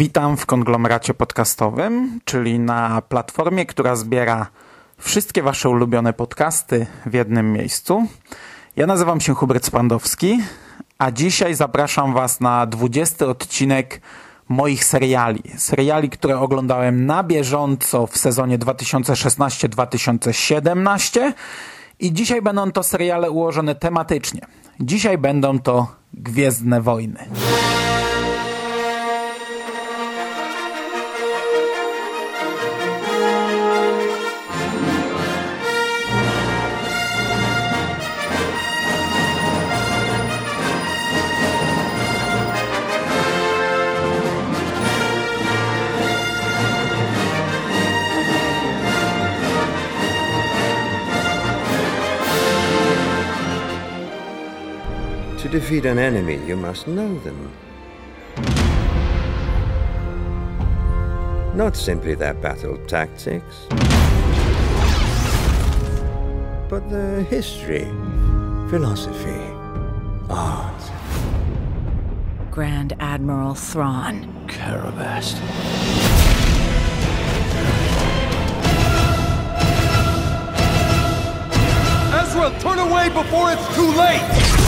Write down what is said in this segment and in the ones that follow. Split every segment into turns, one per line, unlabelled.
Witam w konglomeracie podcastowym, czyli na platformie, która zbiera wszystkie Wasze ulubione podcasty w jednym miejscu. Ja nazywam się Hubert Spandowski, a dzisiaj zapraszam Was na 20 odcinek moich seriali. Seriali, które oglądałem na bieżąco w sezonie 2016-2017 i dzisiaj będą to seriale ułożone tematycznie. Dzisiaj będą to Gwiezdne Wojny.
Defeat an enemy, you must know them. Not simply their battle tactics, but their history, philosophy, art.
Grand Admiral Thrawn.
Carabast.
Ezra, turn away before it's too late!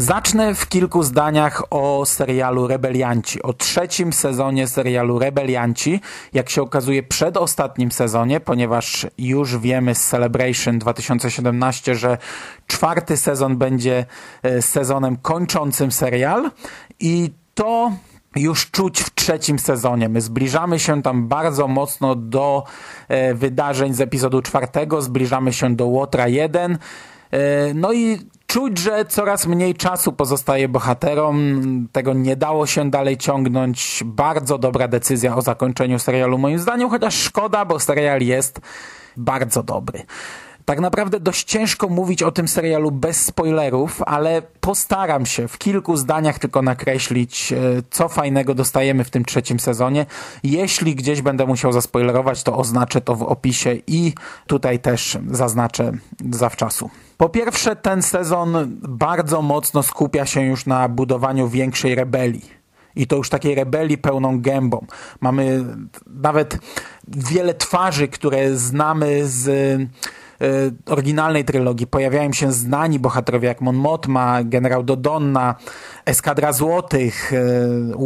Zacznę w kilku zdaniach o serialu Rebelianci, o trzecim sezonie serialu Rebelianci, jak się okazuje przed ostatnim sezonie, ponieważ już wiemy z Celebration 2017, że czwarty sezon będzie e, sezonem kończącym serial. I to już czuć w trzecim sezonie. My zbliżamy się tam bardzo mocno do e, wydarzeń z epizodu czwartego, zbliżamy się do Łotra 1. E, no i czuć, że coraz mniej czasu pozostaje bohaterom. Tego nie dało się dalej ciągnąć. Bardzo dobra decyzja o zakończeniu serialu, moim zdaniem, chociaż szkoda, bo serial jest bardzo dobry. Tak naprawdę dość ciężko mówić o tym serialu bez spoilerów, ale postaram się w kilku zdaniach tylko nakreślić, e, co fajnego dostajemy w tym trzecim sezonie. Jeśli gdzieś będę musiał zaspoilerować, to oznaczę to w opisie i tutaj też zaznaczę zawczasu. Po pierwsze, ten sezon bardzo mocno skupia się już na budowaniu większej rebelii. I to już takiej rebelii pełną gębą. Mamy nawet wiele twarzy, które znamy z oryginalnej trylogii. Pojawiają się znani bohaterowie jak Mon Mothma, generał Dodonna, Eskadra Złotych, e,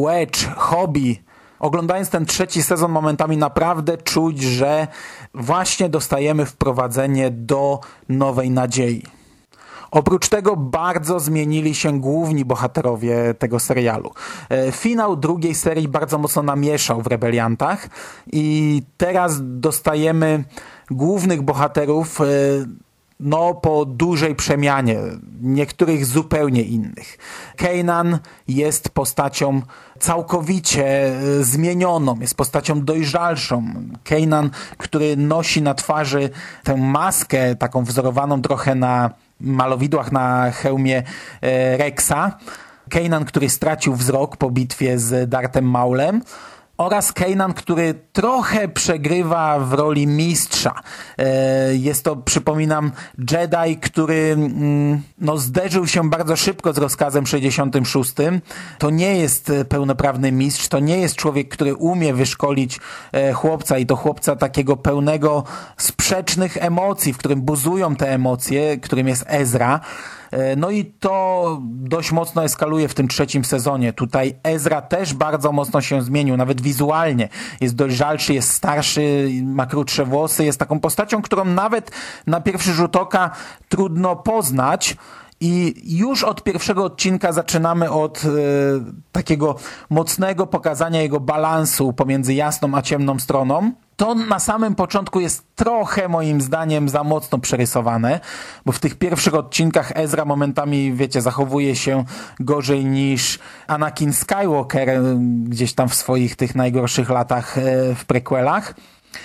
Wedge, Hobby. Oglądając ten trzeci sezon momentami naprawdę czuć, że właśnie dostajemy wprowadzenie do nowej nadziei. Oprócz tego bardzo zmienili się główni bohaterowie tego serialu. E, Finał drugiej serii bardzo mocno namieszał w Rebeliantach i teraz dostajemy głównych bohaterów e, no, po dużej przemianie, niektórych zupełnie innych. Kanan jest postacią całkowicie e, zmienioną, jest postacią dojrzalszą. Kanan, który nosi na twarzy tę maskę, taką wzorowaną trochę na malowidłach na hełmie e, Rexa. Kanan, który stracił wzrok po bitwie z Dartem Maulem oraz Kanan, który trochę przegrywa w roli mistrza. E, jest to, przypominam, Jedi, który mm, no, zderzył się bardzo szybko z rozkazem 66. To nie jest pełnoprawny mistrz, to nie jest człowiek, który umie wyszkolić e, chłopca i to chłopca takiego pełnego sprzecznych emocji, w którym buzują te emocje, którym jest Ezra. E, No i to dość mocno eskaluje w tym trzecim sezonie. Tutaj Ezra też bardzo mocno się zmienił, nawet wizualnie. Jest dojrzalszy, jest starszy, ma krótsze włosy, jest taką postacią, którą nawet na pierwszy rzut oka trudno poznać. I już od pierwszego odcinka zaczynamy od e, takiego mocnego pokazania jego balansu pomiędzy jasną a ciemną stroną. To na samym początku jest trochę moim zdaniem za mocno przerysowane, bo w tych pierwszych odcinkach Ezra momentami, wiecie, zachowuje się gorzej niż Anakin Skywalker gdzieś tam w swoich tych najgorszych latach e, w prequelach.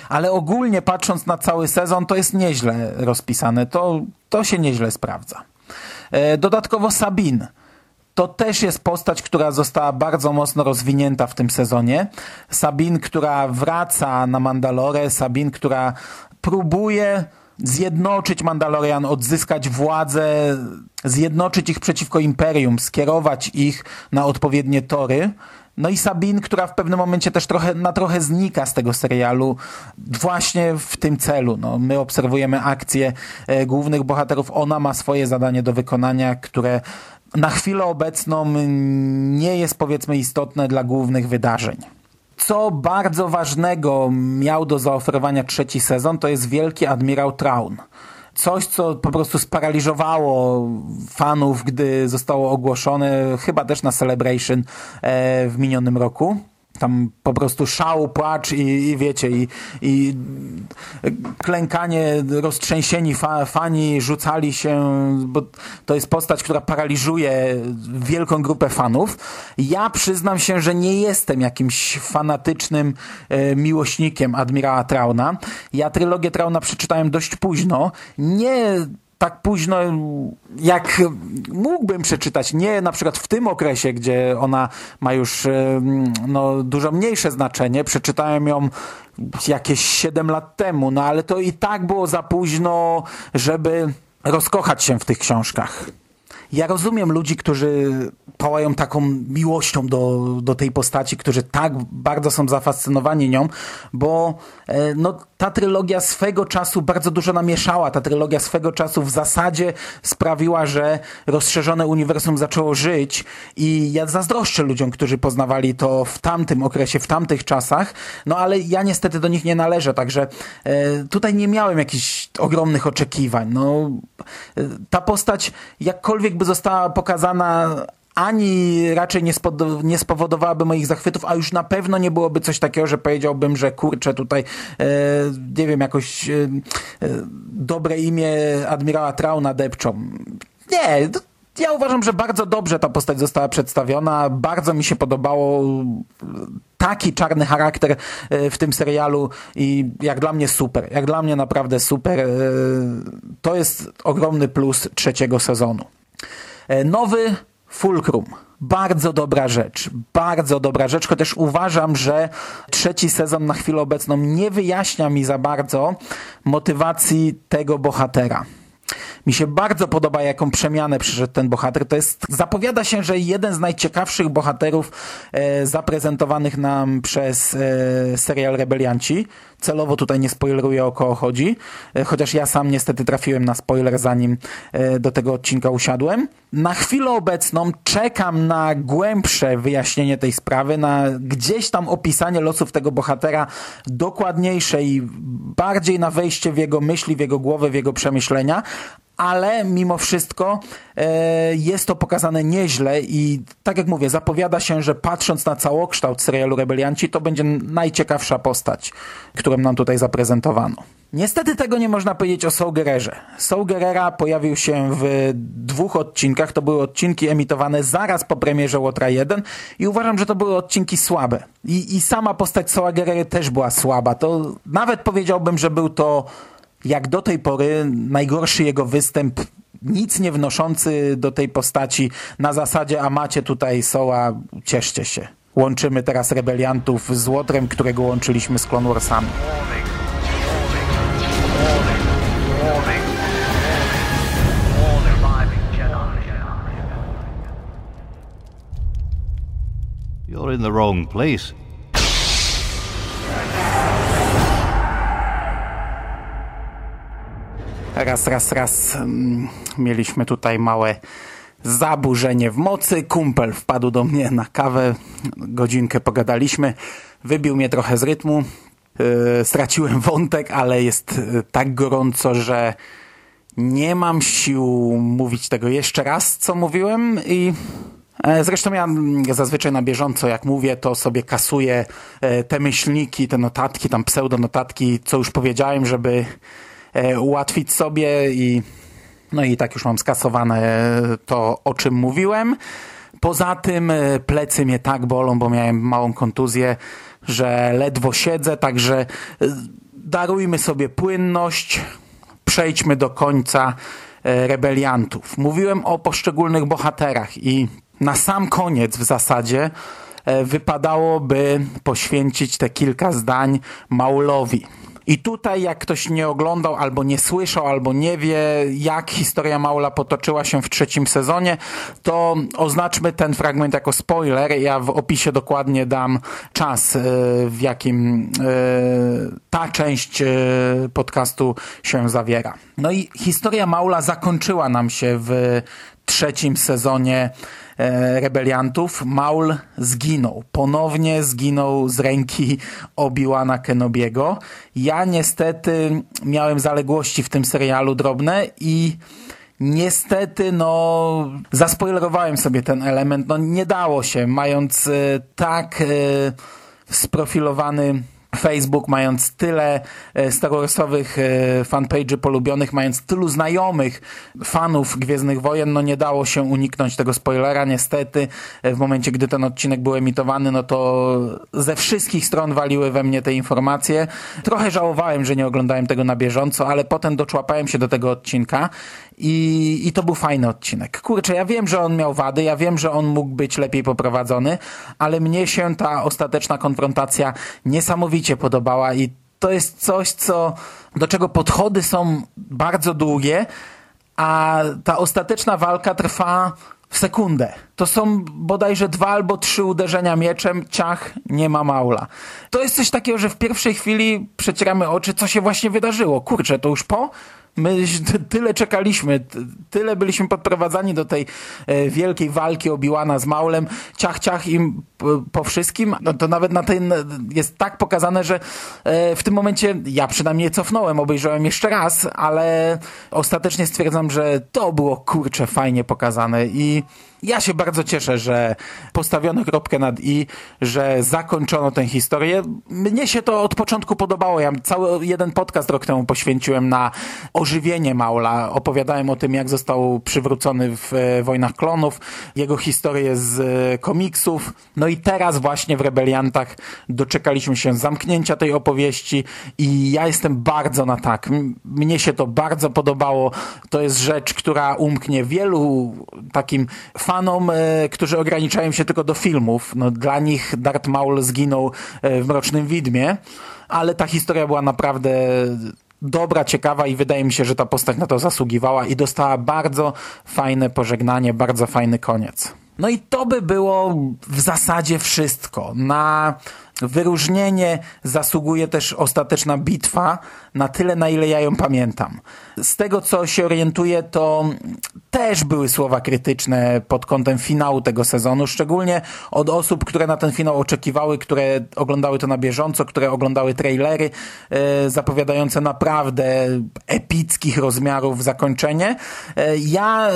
Ale ogólnie patrząc na cały sezon, to jest nieźle rozpisane. To, to się nieźle sprawdza. E, dodatkowo Sabin. To też jest postać, która została bardzo mocno rozwinięta w tym sezonie. Sabin, która wraca na Mandalorę, Sabin, która próbuje zjednoczyć Mandalorian, odzyskać władzę, zjednoczyć ich przeciwko Imperium, skierować ich na odpowiednie tory. No i Sabine, która w pewnym momencie też trochę, na trochę znika z tego serialu właśnie w tym celu. No, my obserwujemy akcje e, głównych bohaterów, ona ma swoje zadanie do wykonania, które na chwilę obecną nie jest powiedzmy istotne dla głównych wydarzeń. Co bardzo ważnego miał do zaoferowania trzeci sezon, to jest Wielki Admirał Traun coś, co po prostu sparaliżowało fanów, gdy zostało ogłoszone, chyba też na Celebration e, w minionym roku tam po prostu szał, płacz i, i wiecie, i, i klękanie, roztrzęsieni fa, fani rzucali się, bo to jest postać, która paraliżuje wielką grupę fanów. Ja przyznam się, że nie jestem jakimś fanatycznym e, miłośnikiem Admirała Trauna. Ja trylogię Trauna przeczytałem dość późno. Nie tak późno, jak mógłbym przeczytać, nie na przykład w tym okresie, gdzie ona ma już no, dużo mniejsze znaczenie, przeczytałem ją jakieś 7 lat temu, no ale to i tak było za późno, żeby rozkochać się w tych książkach. Ja rozumiem ludzi, którzy pałają taką miłością do, do tej postaci, którzy tak bardzo są zafascynowani nią, bo e, no, ta trylogia swego czasu bardzo dużo namieszała. Ta trylogia swego czasu w zasadzie sprawiła, że rozszerzone uniwersum zaczęło żyć i ja zazdroszczę ludziom, którzy poznawali to w tamtym okresie, w tamtych czasach, no ale ja niestety do nich nie należę, także e, tutaj nie miałem jakichś ogromnych oczekiwań. No, e, ta postać jakkolwiek by została pokazana ani raczej nie, nie spowodowałaby moich zachwytów, a już na pewno nie byłoby coś takiego, że powiedziałbym, że kurczę tutaj, e, nie wiem, jakoś e, e, dobre imię admirała Trauna depczą. Nie, ja uważam, że bardzo dobrze ta postać została przedstawiona. Bardzo mi się podobało taki czarny charakter e, w tym serialu i jak dla mnie super. Jak dla mnie naprawdę super. E, to jest ogromny plus trzeciego sezonu. E, nowy Fulcrum. Bardzo dobra rzecz, bardzo dobra rzecz, chociaż uważam, że trzeci sezon na chwilę obecną nie wyjaśnia mi za bardzo motywacji tego bohatera. Mi się bardzo podoba, jaką przemianę przyszedł ten bohater. To jest, zapowiada się, że jeden z najciekawszych bohaterów e, zaprezentowanych nam przez e, serial Rebelianci. Celowo tutaj nie spoileruję o kogo chodzi, e, chociaż ja sam niestety trafiłem na spoiler zanim e, do tego odcinka usiadłem. Na chwilę obecną czekam na głębsze wyjaśnienie tej sprawy, na gdzieś tam opisanie losów tego bohatera dokładniejsze i bardziej na wejście w jego myśli, w jego głowę, w jego przemyślenia, ale mimo wszystko e, jest to pokazane nieźle i tak jak mówię, zapowiada się, że patrząc na całokształt serialu Rebelianci, to będzie najciekawsza postać, którą nam tutaj zaprezentowano. Niestety tego nie można powiedzieć o Saul Gerrerze. Saul Gerrera pojawił się w dwóch odcinkach. To były odcinki emitowane zaraz po premierze Łotra 1 i uważam, że to były odcinki słabe. I, i sama postać Saula Gerrery też była słaba. To nawet powiedziałbym, że był to jak do tej pory najgorszy jego występ nic nie wnoszący do tej postaci na zasadzie, a macie tutaj Soła, cieszcie się. Łączymy teraz rebeliantów z Łotrem, którego łączyliśmy z Clone Warsami.
You're in the wrong place.
Raz, raz, raz mm, mieliśmy tutaj małe zaburzenie w mocy. Kumpel wpadł do mnie na kawę, godzinkę pogadaliśmy, wybił mnie trochę z rytmu. Yy, straciłem wątek, ale jest yy, tak gorąco, że nie mam sił mówić tego jeszcze raz, co mówiłem i E, Zresztą ja mm, zazwyczaj na bieżąco, jak mówię, to sobie kasuję e, te myślniki, te notatki, tam pseudonotatki, co już powiedziałem, żeby ułatwić sobie i no i tak już mam skasowane to, o czym mówiłem. Poza tym e, plecy mnie tak bolą, bo miałem małą kontuzję, że ledwo siedzę, także e, darujmy sobie płynność, przejdźmy do końca e, rebeliantów. Mówiłem o poszczególnych bohaterach i na sam koniec w zasadzie e, wypadałoby poświęcić te kilka zdań Maulowi. I tutaj, jak ktoś nie oglądał, albo nie słyszał, albo nie wie, jak historia Maula potoczyła się w trzecim sezonie, to oznaczmy ten fragment jako spoiler. Ja w opisie dokładnie dam czas, e, w jakim e, ta część e, podcastu się zawiera. No i historia Maula zakończyła nam się w trzecim sezonie rebeliantów. Maul zginął. Ponownie zginął z ręki Obi-Wana Kenobiego. Ja niestety miałem zaległości w tym serialu drobne i niestety no zaspoilerowałem sobie ten element. No nie dało się, mając e, tak e, sprofilowany Facebook, mając tyle e, Star Warsowych e, fanpage'y polubionych, mając tylu znajomych fanów Gwiezdnych Wojen, no nie dało się uniknąć tego spoilera. Niestety, e, w momencie, gdy ten odcinek był emitowany, no to ze wszystkich stron waliły we mnie te informacje. Trochę żałowałem, że nie oglądałem tego na bieżąco, ale potem doczłapałem się do tego odcinka i, i to był fajny odcinek. Kurczę, ja wiem, że on miał wady, ja wiem, że on mógł być lepiej poprowadzony, ale mnie się ta ostateczna konfrontacja niesamowicie podobała i to jest coś, co, do czego podchody są bardzo długie, a ta ostateczna walka trwa w sekundę. To są bodajże dwa albo trzy uderzenia mieczem, ciach, nie ma maula. To jest coś takiego, że w pierwszej chwili przecieramy oczy, co się właśnie wydarzyło. Kurczę, to już po? My tyle czekaliśmy, tyle byliśmy podprowadzani do tej e, wielkiej walki Obiłana z Maulem, ciach, ciach im po wszystkim, no to nawet na ten jest tak pokazane, że e, w tym momencie ja przynajmniej cofnąłem, obejrzałem jeszcze raz, ale ostatecznie stwierdzam, że to było kurczę fajnie pokazane i ja się bardzo cieszę, że postawiono kropkę nad i, że zakończono tę historię. Mnie się to od początku podobało. Ja cały jeden podcast rok temu poświęciłem na ożywienie Maula. Opowiadałem o tym, jak został przywrócony w e, Wojnach Klonów, jego historię z e, komiksów. No i teraz właśnie w Rebeliantach doczekaliśmy się zamknięcia tej opowieści i ja jestem bardzo na tak. Mnie się to bardzo podobało. To jest rzecz, która umknie wielu takim fanom, e, którzy ograniczają się tylko do filmów. No, dla nich Darth Maul zginął e, w Mrocznym Widmie, ale ta historia była naprawdę dobra, ciekawa i wydaje mi się, że ta postać na to zasługiwała i dostała bardzo fajne pożegnanie, bardzo fajny koniec. No i to by było w zasadzie wszystko. Na wyróżnienie zasługuje też ostateczna bitwa na tyle, na ile ja ją pamiętam. Z tego, co się orientuję, to też były słowa krytyczne pod kątem finału tego sezonu, szczególnie od osób, które na ten finał oczekiwały, które oglądały to na bieżąco, które oglądały trailery e, zapowiadające naprawdę epickich rozmiarów zakończenie. E, ja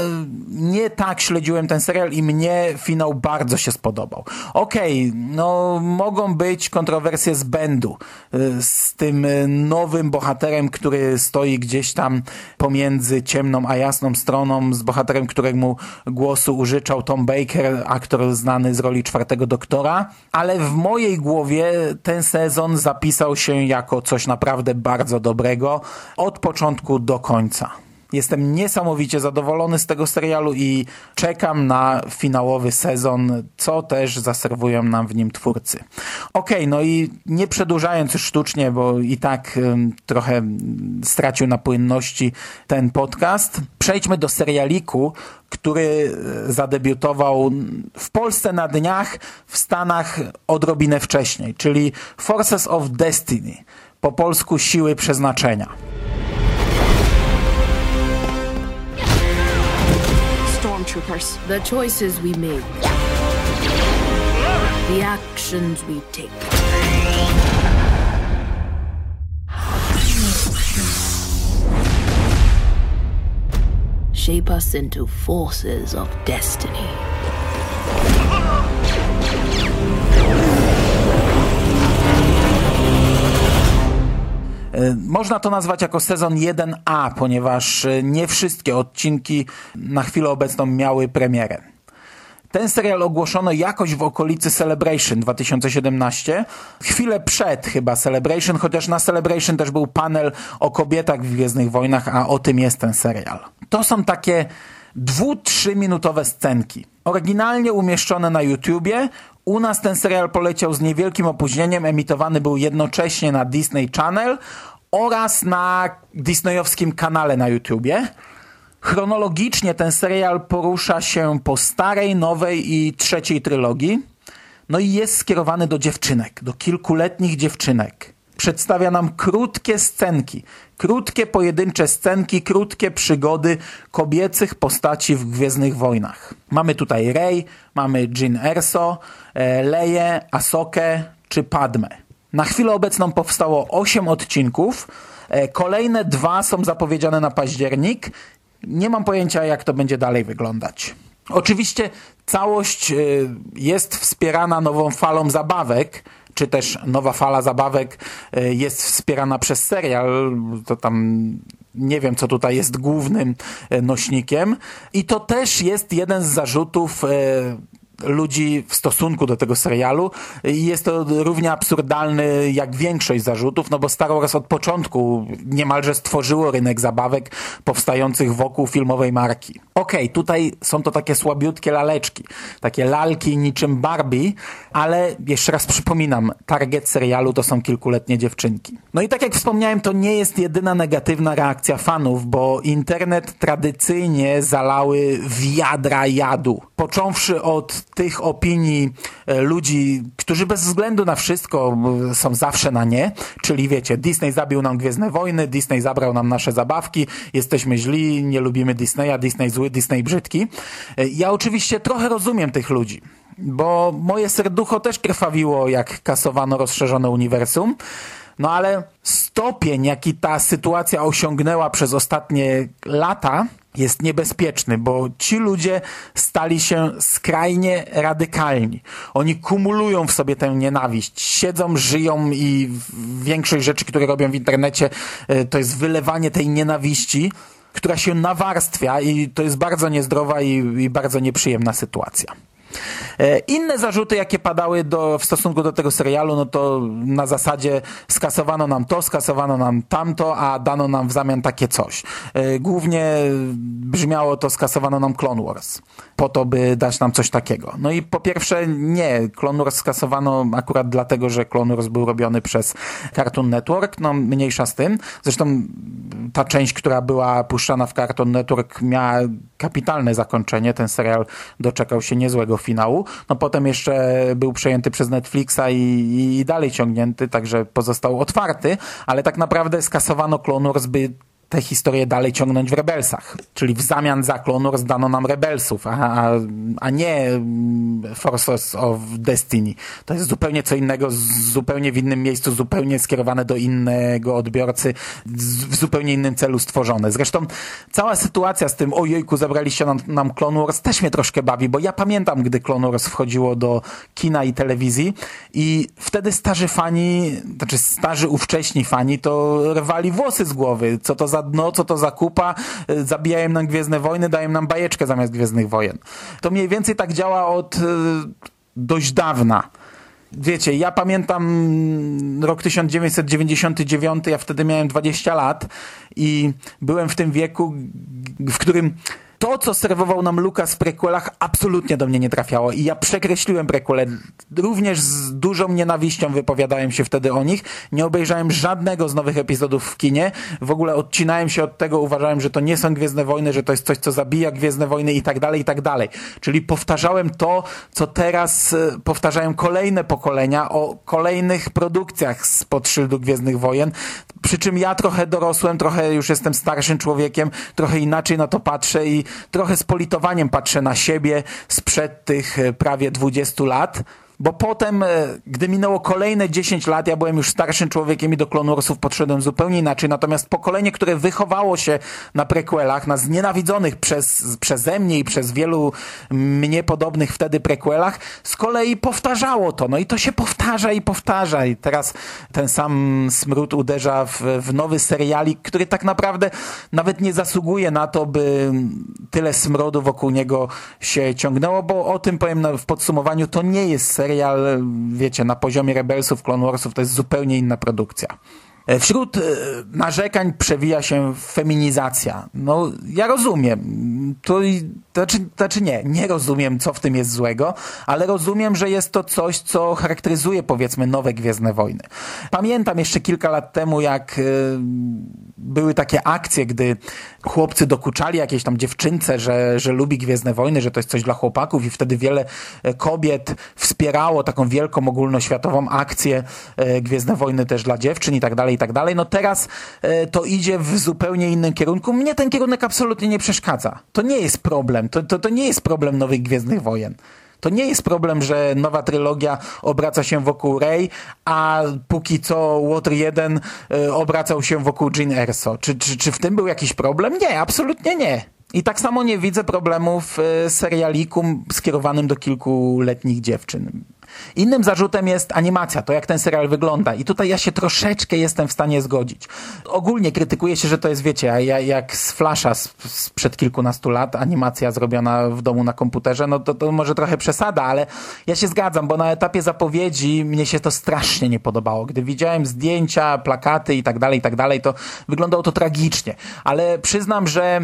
nie tak śledziłem ten serial i mnie finał bardzo się spodobał. Okej, no mogą być kontrowersje z Bendu, e, z tym e, nowym bohaterem, który stoi gdzieś tam pomiędzy ciemną a jasną stroną, z bohaterem, któremu głosu użyczał Tom Baker, aktor znany z roli czwartego doktora, ale w mojej głowie ten sezon zapisał się jako coś naprawdę bardzo dobrego od początku do końca. Jestem niesamowicie zadowolony z tego serialu i czekam na finałowy sezon, co też zaserwują nam w nim twórcy. Okej, no i nie przedłużając już sztucznie, bo i tak ym, trochę stracił na płynności ten podcast, przejdźmy do serialiku, który e, zadebiutował w Polsce na dniach, w Stanach odrobinę wcześniej, czyli Forces of Destiny, po polsku Siły Przeznaczenia.
Stormtroopers. The choices we make. The actions we take. Shape us into forces of destiny.
Można to nazwać jako sezon 1A, ponieważ e, nie wszystkie odcinki na chwilę obecną miały premierę. Ten serial ogłoszono jakoś w okolicy Celebration 2017, chwilę przed chyba Celebration, chociaż na Celebration też był panel o kobietach w Gwiezdnych Wojnach, a o tym jest ten serial. To są takie dwu, trzyminutowe scenki. Oryginalnie umieszczone na YouTubie, u nas ten serial poleciał z niewielkim opóźnieniem, emitowany był jednocześnie na Disney Channel oraz na disneyowskim kanale na YouTubie. Chronologicznie ten serial porusza się po starej, nowej i trzeciej trylogii. No i jest skierowany do dziewczynek, do kilkuletnich dziewczynek. Przedstawia nam krótkie scenki, krótkie pojedyncze scenki, krótkie przygody kobiecych postaci w Gwiezdnych Wojnach. Mamy tutaj Rey, mamy Jyn Erso, e, Leję, Asokę czy Padmę. Na chwilę obecną powstało 8 odcinków. E, Kolejne dwa są zapowiedziane na październik. Nie mam pojęcia, jak to będzie dalej wyglądać. Oczywiście całość y, jest wspierana nową falą zabawek, czy też nowa fala zabawek y, jest wspierana przez serial. To tam nie wiem, co tutaj jest głównym y, nośnikiem. I to też jest jeden z zarzutów ludzi w stosunku do tego serialu i jest to równie absurdalny jak większość zarzutów, no bo Star Wars od początku niemalże stworzyło rynek zabawek powstających wokół filmowej marki. Okej, okay, tutaj są to takie słabiutkie laleczki, takie lalki niczym Barbie, ale jeszcze raz przypominam, target serialu to są kilkuletnie dziewczynki. No i tak jak wspomniałem, to nie jest jedyna negatywna reakcja fanów, bo internet tradycyjnie zalały wiadra jadu. Począwszy od tych opinii e, ludzi, którzy bez względu na wszystko są zawsze na nie, czyli wiecie, Disney zabił nam Gwiezdne Wojny, Disney zabrał nam nasze zabawki, jesteśmy źli, nie lubimy Disneya, Disney zły, Disney brzydki. E, Ja oczywiście trochę rozumiem tych ludzi bo moje serducho też krwawiło, jak kasowano rozszerzone uniwersum. No ale stopień, jaki ta sytuacja osiągnęła przez ostatnie lata, jest niebezpieczny, bo ci ludzie stali się skrajnie radykalni. Oni kumulują w sobie tę nienawiść, siedzą, żyją i większość rzeczy, które robią w internecie, to jest wylewanie tej nienawiści, która się nawarstwia i to jest bardzo niezdrowa i, i bardzo nieprzyjemna sytuacja. Inne zarzuty, jakie padały do, w stosunku do tego serialu, no to na zasadzie skasowano nam to, skasowano nam tamto, a dano nam w zamian takie coś. Głównie brzmiało to skasowano nam Clone Wars, po to, by dać nam coś takiego. No i po pierwsze nie, Clone Wars skasowano akurat dlatego, że Clone Wars był robiony przez Cartoon Network, no mniejsza z tym. Zresztą ta część, która była puszczana w Cartoon Network miała kapitalne zakończenie, ten serial doczekał się niezłego finału. No potem jeszcze był przejęty przez Netflixa i, i dalej ciągnięty, także pozostał otwarty, ale tak naprawdę skasowano Clone Wars, by tę historię dalej ciągnąć w Rebelsach. Czyli w zamian za Clone Wars dano nam Rebelsów, a, a, a nie Forces of Destiny. To jest zupełnie co innego, zupełnie w innym miejscu, zupełnie skierowane do innego odbiorcy, w zupełnie innym celu stworzone. Zresztą cała sytuacja z tym, ojejku, zabraliście nam, nam Clone też mnie troszkę bawi, bo ja pamiętam, gdy Clone wchodziło do kina i telewizji i wtedy starzy fani, znaczy starzy ówcześni fani, to rwali włosy z głowy, co to za dno, co to za kupa, zabijają nam Gwiezdne Wojny, dają nam bajeczkę zamiast Gwiezdnych Wojen. To mniej więcej tak działa od dość dawna. Wiecie, ja pamiętam rok 1999, ja wtedy miałem 20 lat i byłem w tym wieku, w którym to, co serwował nam Lucas w prequelach, absolutnie do mnie nie trafiało i ja przekreśliłem prequele. Również z dużą nienawiścią wypowiadałem się wtedy o nich. Nie obejrzałem żadnego z nowych epizodów w kinie. W ogóle odcinałem się od tego, uważałem, że to nie są Gwiezdne Wojny, że to jest coś, co zabija Gwiezdne Wojny i tak dalej, i tak dalej. Czyli powtarzałem to, co teraz powtarzają kolejne pokolenia o kolejnych produkcjach spod szyldu Gwiezdnych Wojen. Przy czym ja trochę dorosłem, trochę już jestem starszym człowiekiem, trochę inaczej na to patrzę i trochę z politowaniem patrzę na siebie sprzed tych prawie 20 lat, Bo potem, e, gdy minęło kolejne 10 lat, ja byłem już starszym człowiekiem i do Clone Warsów podszedłem zupełnie inaczej. Natomiast pokolenie, które wychowało się na prequelach, na znienawidzonych przez, przeze mnie i przez wielu mnie podobnych wtedy prequelach, z kolei powtarzało to. No i to się powtarza i powtarza. I teraz ten sam smród uderza w, w nowy serialik, który tak naprawdę nawet nie zasługuje na to, by tyle smrodu wokół niego się ciągnęło, bo o tym powiem w podsumowaniu, to nie jest serial, wiecie, na poziomie Rebelsów, Clone Warsów, to jest zupełnie inna produkcja. E, Wśród e, narzekań przewija się feminizacja. No, ja rozumiem. To, to znaczy, to znaczy nie, nie rozumiem, co w tym jest złego, ale rozumiem, że jest to coś, co charakteryzuje, powiedzmy, nowe Gwiezdne Wojny. Pamiętam jeszcze kilka lat temu, jak e, były takie akcje, gdy chłopcy dokuczali jakiejś tam dziewczynce, że, że lubi Gwiezdne Wojny, że to jest coś dla chłopaków i wtedy wiele kobiet wspierało taką wielką ogólnoświatową akcję e, Gwiezdne Wojny też dla dziewczyn i tak dalej, i tak dalej. No teraz e, to idzie w zupełnie innym kierunku. Mnie ten kierunek absolutnie nie przeszkadza. To nie jest problem. To, to, to nie jest problem nowych Gwiezdnych Wojen. To nie jest problem, że nowa trylogia obraca się wokół Rey, a póki co Water 1 y, obracał się wokół Jean Erso. Czy, czy, czy w tym był jakiś problem? Nie, absolutnie nie. I tak samo nie widzę problemów w serialiku skierowanym do kilkuletnich dziewczyn. Innym zarzutem jest animacja, to jak ten serial wygląda. I tutaj ja się troszeczkę jestem w stanie zgodzić. Ogólnie krytykuje się, że to jest, wiecie, ja- jak z Flasha sprzed kilkunastu lat, animacja zrobiona w domu na komputerze, no to, to może trochę przesada, ale ja się zgadzam, bo na etapie zapowiedzi mnie się to strasznie nie podobało. Gdy widziałem zdjęcia, plakaty i tak dalej, i tak dalej, to wyglądało to tragicznie. Ale przyznam, że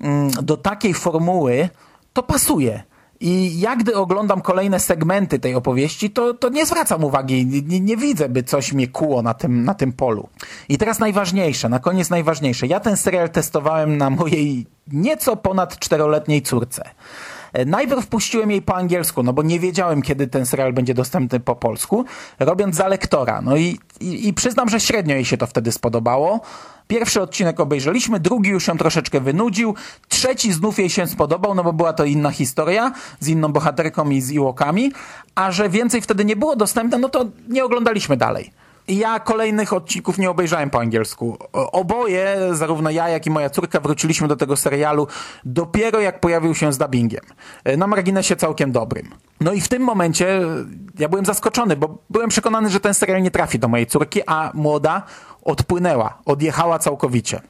mm, do takiej formuły to pasuje. I ja gdy oglądam kolejne segmenty tej opowieści, to, to nie zwracam uwagi, nie, nie widzę, by coś mnie kuło na tym, na tym polu. I teraz najważniejsze, na koniec najważniejsze. Ja ten serial testowałem na mojej nieco ponad czteroletniej córce. E, Najpierw puściłem jej po angielsku, no bo nie wiedziałem, kiedy ten serial będzie dostępny po polsku, robiąc za lektora. No i, i, i przyznam, że średnio jej się to wtedy spodobało. Pierwszy odcinek obejrzeliśmy, drugi już ją troszeczkę wynudził, trzeci znów jej się spodobał, no bo była to inna historia, z inną bohaterką i z Iłokami, a że więcej wtedy nie było dostępne, no to nie oglądaliśmy dalej. Ja kolejnych odcinków nie obejrzałem po angielsku. Oboje, zarówno ja, jak i moja córka, wróciliśmy do tego serialu dopiero jak pojawił się z dubbingiem. E, Na marginesie całkiem dobrym. No i w tym momencie e, ja byłem zaskoczony, bo byłem przekonany, że ten serial nie trafi do mojej córki, a młoda odpłynęła, odjechała całkowicie.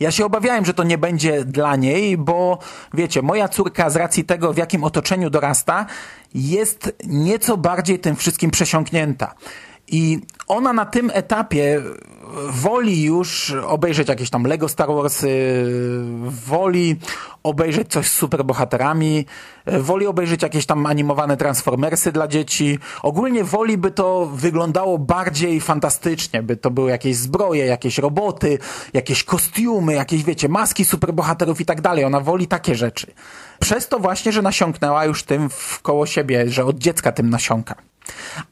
Ja się obawiałem, że to nie będzie dla niej, bo wiecie, moja córka z racji tego, w jakim otoczeniu dorasta, jest nieco bardziej tym wszystkim przesiąknięta. I ona na tym etapie woli już obejrzeć jakieś tam Lego Star Wars, woli obejrzeć coś z superbohaterami, woli obejrzeć jakieś tam animowane Transformersy dla dzieci. Ogólnie woli, by to wyglądało bardziej fantastycznie, by to były jakieś zbroje, jakieś roboty, jakieś kostiumy, jakieś, wiecie, maski superbohaterów i tak dalej. Ona woli takie rzeczy. Przez to właśnie, że nasiąknęła już tym w koło siebie, że od dziecka tym nasiąka.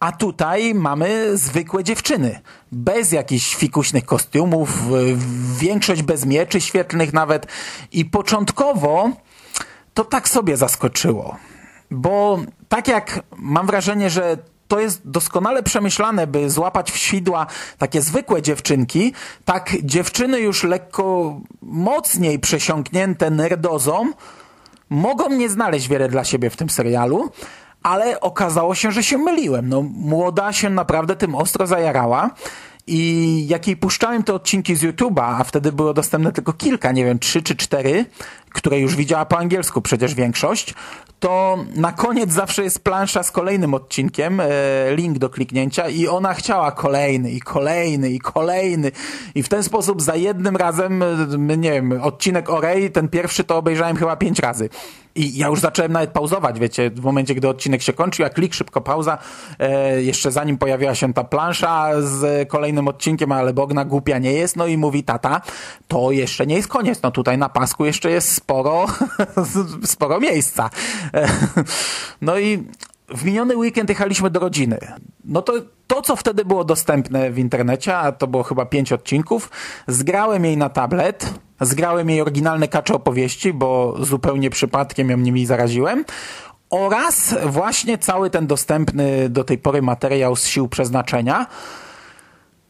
A tutaj mamy zwykłe dziewczyny. Bez jakichś fikuśnych kostiumów, większość bez mieczy świetlnych nawet. I początkowo to tak sobie zaskoczyło. Bo tak jak mam wrażenie, że to jest doskonale przemyślane, by złapać w sidła takie zwykłe dziewczynki, tak dziewczyny już lekko mocniej przesiąknięte nerdozą mogą nie znaleźć wiele dla siebie w tym serialu, ale okazało się, że się myliłem. No, młoda się naprawdę tym ostro zajarała. I jak jej puszczałem te odcinki z YouTube'a, a wtedy było dostępne tylko kilka, nie wiem, trzy czy cztery, które już widziała po angielsku przecież większość, to na koniec zawsze jest plansza z kolejnym odcinkiem, e, link do kliknięcia i ona chciała kolejny i kolejny i kolejny i w ten sposób za jednym razem, e, nie wiem, odcinek o Rey, ten pierwszy to obejrzałem chyba pięć razy. I ja już zacząłem nawet pauzować, wiecie, w momencie, gdy odcinek się kończył, ja klik, szybko pauza, e, jeszcze zanim pojawiła się ta plansza z kolejnym odcinkiem, ale Bogna głupia nie jest, no i mówi tata, to jeszcze nie jest koniec, no tutaj na pasku jeszcze jest sporo, sporo miejsca. No i w miniony weekend jechaliśmy do rodziny. No to to, co wtedy było dostępne w internecie, a to było chyba pięć odcinków, zgrałem jej na tablet, zgrałem jej oryginalne kacze opowieści, bo zupełnie przypadkiem ją nimi zaraziłem. oraz właśnie cały ten dostępny do tej pory materiał z sił przeznaczenia.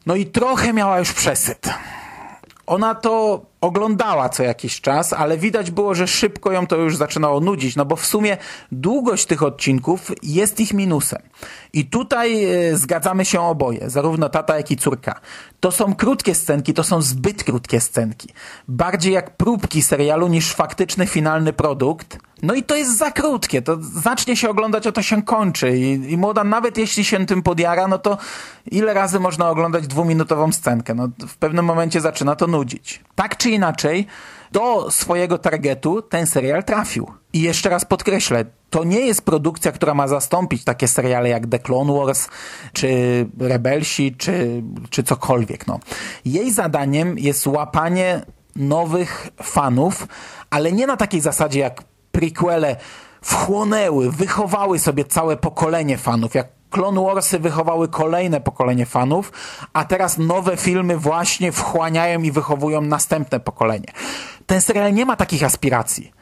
No i trochę miała już przesyt. Ona to oglądała co jakiś czas, ale widać było, że szybko ją to już zaczynało nudzić, no bo w sumie długość tych odcinków jest ich minusem. I tutaj e, zgadzamy się oboje, zarówno tata, jak i córka. To są krótkie scenki, to są zbyt krótkie scenki. Bardziej jak próbki serialu niż faktyczny finalny produkt. No i to jest za krótkie, to zacznie się oglądać, a to się kończy. I, I młoda, nawet jeśli się tym podjara, no to ile razy można oglądać dwuminutową scenkę? No w pewnym momencie zaczyna to nudzić. Tak czy inaczej, do swojego targetu ten serial trafił. I jeszcze raz podkreślę, to nie jest produkcja, która ma zastąpić takie seriale jak The Clone Wars, czy Rebelsi, czy, czy cokolwiek. No. Jej zadaniem jest łapanie nowych fanów, ale nie na takiej zasadzie jak prequele wchłonęły, wychowały sobie całe pokolenie fanów, jak Clone Warsy wychowały kolejne pokolenie fanów, a teraz nowe filmy właśnie wchłaniają i wychowują następne pokolenie. Ten serial nie ma takich aspiracji.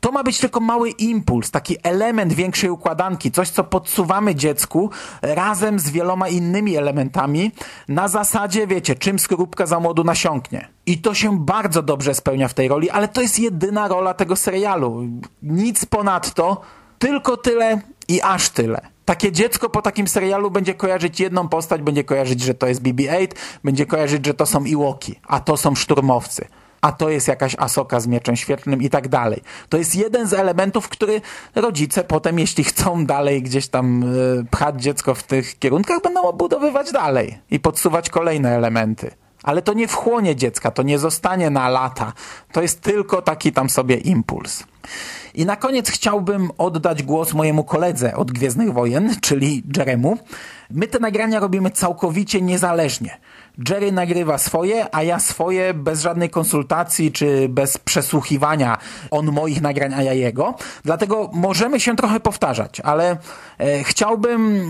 To ma być tylko mały impuls, taki element większej układanki, coś, co podsuwamy dziecku razem z wieloma innymi elementami na zasadzie, wiecie, czym skorupka za młodu nasiąknie. I to się bardzo dobrze spełnia w tej roli, ale to jest jedyna rola tego serialu. Nic ponadto, tylko tyle i aż tyle. Takie dziecko po takim serialu będzie kojarzyć jedną postać, będzie kojarzyć, że to jest BB-8, będzie kojarzyć, że to są Iwoki, a to są szturmowcy a to jest jakaś asoka z mieczem świetlnym i tak dalej. To jest jeden z elementów, który rodzice potem, jeśli chcą dalej gdzieś tam y, pchać dziecko w tych kierunkach, będą obudowywać dalej i podsuwać kolejne elementy. Ale to nie wchłonie dziecka, to nie zostanie na lata. To jest tylko taki tam sobie impuls. I na koniec chciałbym oddać głos mojemu koledze od Gwiezdnych Wojen, czyli Jeremu. My te nagrania robimy całkowicie niezależnie. Jerry nagrywa swoje, a ja swoje bez żadnej konsultacji czy bez przesłuchiwania on moich nagrań, a ja jego. Dlatego możemy się trochę powtarzać, ale e, chciałbym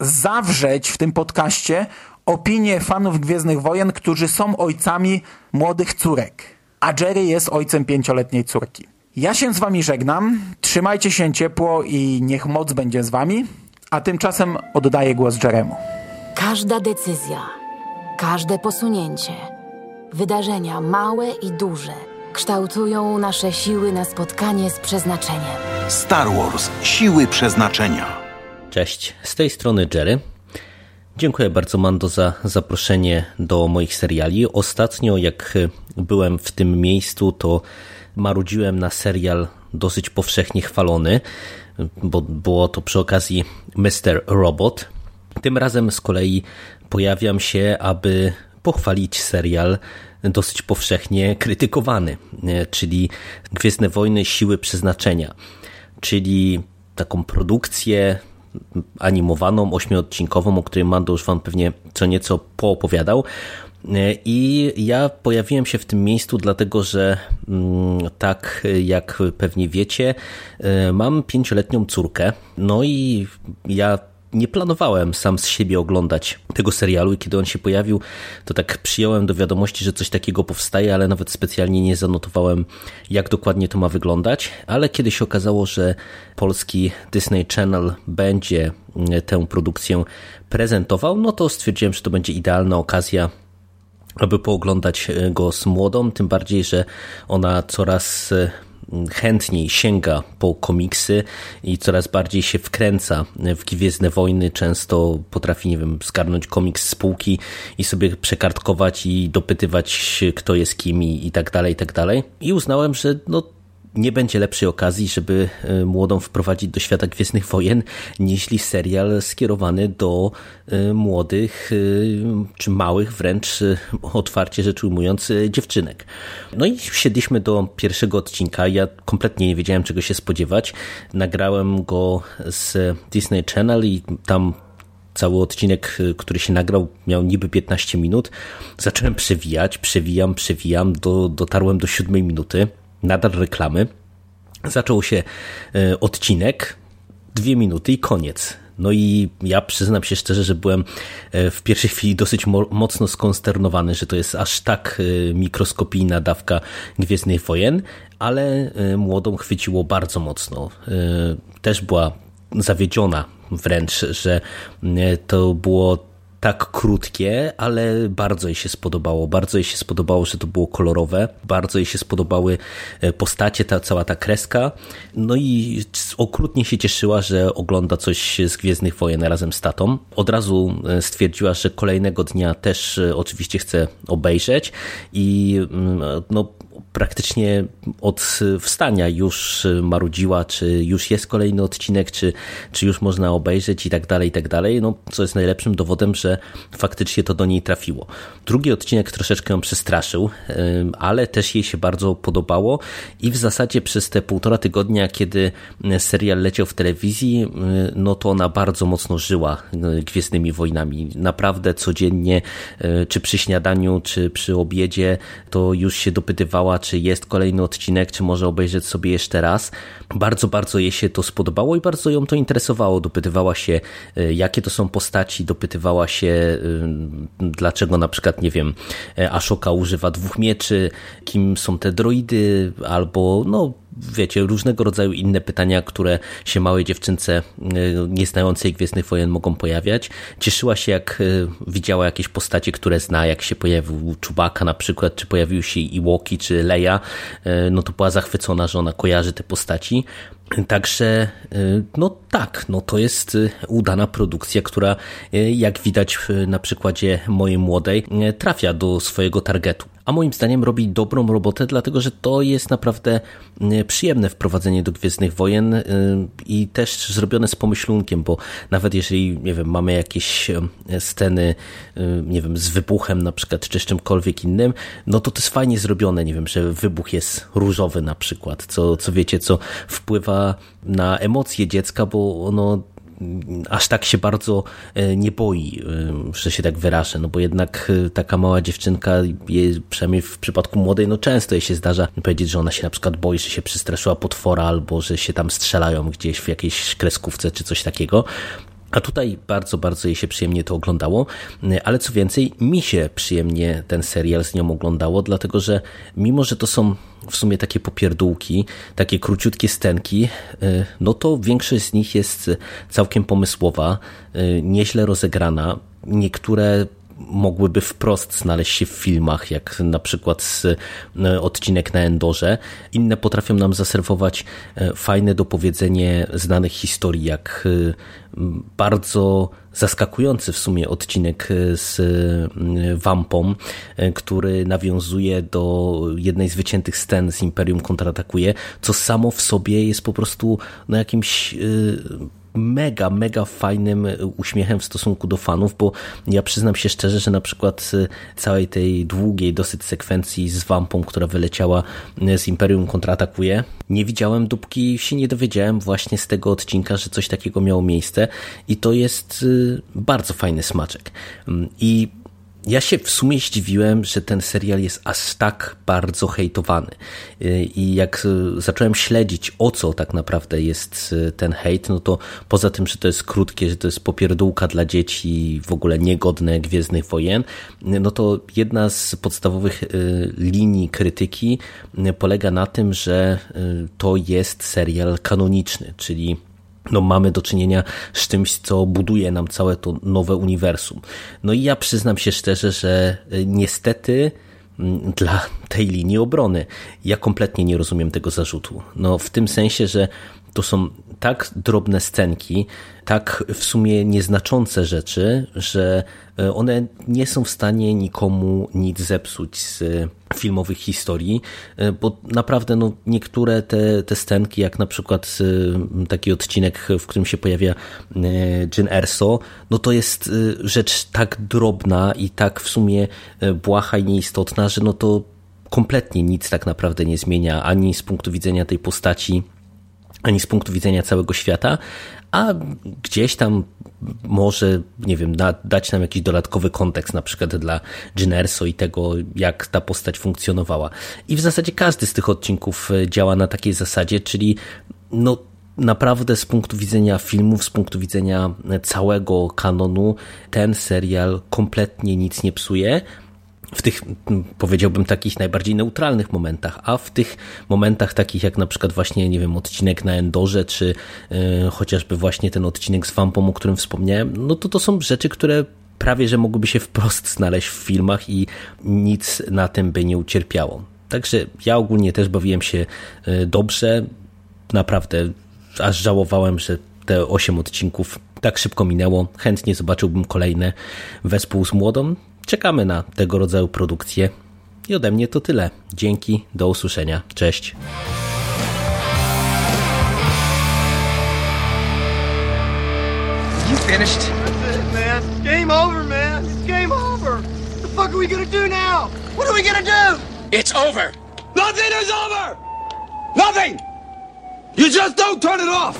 zawrzeć w tym podcaście opinię fanów Gwiezdnych Wojen, którzy są ojcami młodych córek. A Jerry jest ojcem pięcioletniej córki. Ja się z wami żegnam, trzymajcie się ciepło i niech moc będzie z wami, a tymczasem oddaję głos Jeremu.
Każda decyzja, każde posunięcie, wydarzenia małe i duże kształtują nasze siły na spotkanie z przeznaczeniem.
Star Wars Siły Przeznaczenia.
Cześć, z tej strony Jerry. Dziękuję bardzo Mando za zaproszenie do moich seriali. Ostatnio jak byłem w tym miejscu, to marudziłem na serial dosyć powszechnie chwalony, bo było to przy okazji Mr. Robot. Tym razem z kolei pojawiam się, aby pochwalić serial dosyć powszechnie krytykowany, czyli Gwiezdne Wojny Siły Przeznaczenia, czyli taką produkcję animowaną, ośmiodcinkową, o której Mando już wam pewnie co nieco poopowiadał. I ja pojawiłem się w tym miejscu, dlatego że mm, tak jak pewnie wiecie, mam pięcioletnią córkę. No i ja nie planowałem sam z siebie oglądać tego serialu i kiedy on się pojawił, to tak przyjąłem do wiadomości, że coś takiego powstaje, ale nawet specjalnie nie zanotowałem, jak dokładnie to ma wyglądać. Ale kiedy się okazało, że polski Disney Channel będzie mm, tę produkcję prezentował, no to stwierdziłem, że to będzie idealna okazja aby pooglądać go z młodą, tym bardziej, że ona coraz chętniej sięga po komiksy i coraz bardziej się wkręca w Gwiezdne Wojny. Często potrafi, nie wiem, zgarnąć komiks z półki i sobie przekartkować i dopytywać, kto jest kim i, i tak dalej, i tak dalej. I uznałem, że no nie będzie lepszej okazji, żeby e, młodą wprowadzić do świata Gwiezdnych Wojen, niż serial skierowany do e, młodych, e, czy małych wręcz, otwarcie rzecz ujmując, dziewczynek. No i siedliśmy do pierwszego odcinka. Ja kompletnie nie wiedziałem, czego się spodziewać. Nagrałem go z Disney Channel i tam cały odcinek, który się nagrał, miał niby 15 minut. Zacząłem przewijać, przewijam, przewijam, do, dotarłem do siódmej minuty nadal reklamy. Zaczął się e, odcinek, dwie minuty i koniec. No i ja przyznam się szczerze, że byłem w pierwszej chwili dosyć mo mocno skonsternowany, że to jest aż tak mikroskopijna dawka Gwiezdnych Wojen, ale młodą chwyciło bardzo mocno. Też była zawiedziona wręcz, że to było tak krótkie, ale bardzo jej się spodobało. Bardzo jej się spodobało, że to było kolorowe. Bardzo jej się spodobały e, postacie, ta cała ta kreska. No i okrutnie się cieszyła, że ogląda coś z Gwiezdnych Wojen razem z tatą. Od razu e, stwierdziła, że kolejnego dnia też e, oczywiście chce obejrzeć i mm, no, praktycznie od wstania już marudziła, czy już jest kolejny odcinek, czy, czy już można obejrzeć i tak dalej, i tak dalej. No, co jest najlepszym dowodem, że faktycznie to do niej trafiło. Drugi odcinek troszeczkę ją przestraszył, ale też jej się bardzo podobało i w zasadzie przez te półtora tygodnia, kiedy serial leciał w telewizji, no to ona bardzo mocno żyła Gwiezdnymi Wojnami. Naprawdę codziennie, czy przy śniadaniu, czy przy obiedzie, to już się dopytywała, czy jest kolejny odcinek, czy może obejrzeć sobie jeszcze raz. Bardzo, bardzo jej się to spodobało i bardzo ją to interesowało. Dopytywała się, e, jakie to są postaci, dopytywała się, e, dlaczego na przykład, nie wiem, e, Ashoka używa dwóch mieczy, kim są te droidy, albo no wiecie, różnego rodzaju inne pytania, które się małej dziewczynce e, nieznającej Gwiezdnych Wojen mogą pojawiać. Cieszyła się, jak e, widziała jakieś postacie, które zna, jak się pojawił Czubaka na przykład, czy pojawił się Iwoki, czy Leia, e, no to była zachwycona, że ona kojarzy te postaci. Także, no tak, no to jest udana produkcja, która, jak widać na przykładzie mojej młodej, trafia do swojego targetu. A moim zdaniem robi dobrą robotę, dlatego że to jest naprawdę przyjemne wprowadzenie do Gwiezdnych Wojen y, i też zrobione z pomyślunkiem, bo nawet jeżeli, nie wiem, mamy jakieś y, sceny, y, nie wiem, z wybuchem na przykład, czy z czymkolwiek innym, no to to jest fajnie zrobione, nie wiem, że wybuch jest różowy na przykład, co, co wiecie, co wpływa na emocje dziecka, bo ono aż tak się bardzo e, nie boi, e, że się tak wyrażę, no bo jednak e, taka mała dziewczynka, przynajmniej w przypadku młodej, no często jej się zdarza powiedzieć, że ona się na przykład boi, że się przestraszyła potwora albo że się tam strzelają gdzieś w jakiejś kreskówce czy coś takiego. A tutaj bardzo, bardzo jej się przyjemnie to oglądało, ale co więcej, mi się przyjemnie ten serial z nią oglądało, dlatego że mimo, że to są w sumie takie popierdółki, takie króciutkie stenki, y, no to większość z nich jest całkiem pomysłowa, y, nieźle rozegrana. Niektóre mogłyby wprost znaleźć się w filmach, jak na przykład e, odcinek na Endorze. Inne potrafią nam zaserwować e, fajne dopowiedzenie znanych historii, jak e, bardzo zaskakujący w sumie odcinek z Wampą, który nawiązuje do jednej z wyciętych scen z Imperium kontratakuje, co samo w sobie jest po prostu no, jakimś mega, mega fajnym uśmiechem w stosunku do fanów, bo ja przyznam się szczerze, że na przykład całej tej długiej dosyć sekwencji z Wampą, która wyleciała z Imperium kontratakuje, nie widziałem, dopóki się nie dowiedziałem właśnie z tego odcinka, że coś takiego miało miejsce i to jest bardzo fajny smaczek. I ja się w sumie zdziwiłem, że ten serial jest aż tak bardzo hejtowany. Y, I jak y, zacząłem śledzić, o co tak naprawdę jest y, ten hejt, no to poza tym, że to jest krótkie, że to jest popierdółka dla dzieci, w ogóle niegodne Gwiezdnych Wojen, no to jedna z podstawowych linii krytyki polega na tym, że to jest serial kanoniczny, czyli no mamy do czynienia z czymś, co buduje nam całe to nowe uniwersum. No i ja przyznam się szczerze, że e, niestety mm, dla tej linii obrony ja kompletnie nie rozumiem tego zarzutu. No w tym sensie, że to są tak drobne scenki, tak w sumie nieznaczące rzeczy, że e, one nie są w stanie nikomu nic zepsuć z filmowych historii, e, bo naprawdę no, niektóre te, te scenki, jak na przykład e, taki odcinek, w którym się pojawia Jyn Erso, no to jest rzecz tak drobna i tak w sumie błaha i nieistotna, że no to kompletnie nic tak naprawdę nie zmienia ani z punktu widzenia tej postaci, ani z punktu widzenia całego świata, a gdzieś tam może, nie wiem, da, dać nam jakiś dodatkowy kontekst, na przykład dla Ginerso i tego, jak ta postać funkcjonowała. I w zasadzie każdy z tych odcinków e, działa na takiej zasadzie, czyli no naprawdę z punktu widzenia filmów, z punktu widzenia całego kanonu, ten serial kompletnie nic nie psuje w tych, powiedziałbym, takich najbardziej neutralnych momentach, a w tych momentach takich jak na przykład właśnie, nie wiem, odcinek na Endorze, czy yy, chociażby właśnie ten odcinek z Wampą, o którym wspomniałem, no to to są rzeczy, które prawie, że mogłyby się wprost znaleźć w filmach i nic na tym by nie ucierpiało. Także ja ogólnie też bawiłem się dobrze, naprawdę aż żałowałem, że te 8 odcinków tak szybko minęło. Chętnie zobaczyłbym kolejne wespół z młodą. Czekamy na tego rodzaju produkcje. I ode mnie to tyle. Dzięki, do usłyszenia. Cześć.
You finished? That's it, man. Game over, man. It's game over. What the fuck are we gonna do now? What are we gonna do?
It's over.
Nothing is over! Nothing! You just don't turn it off!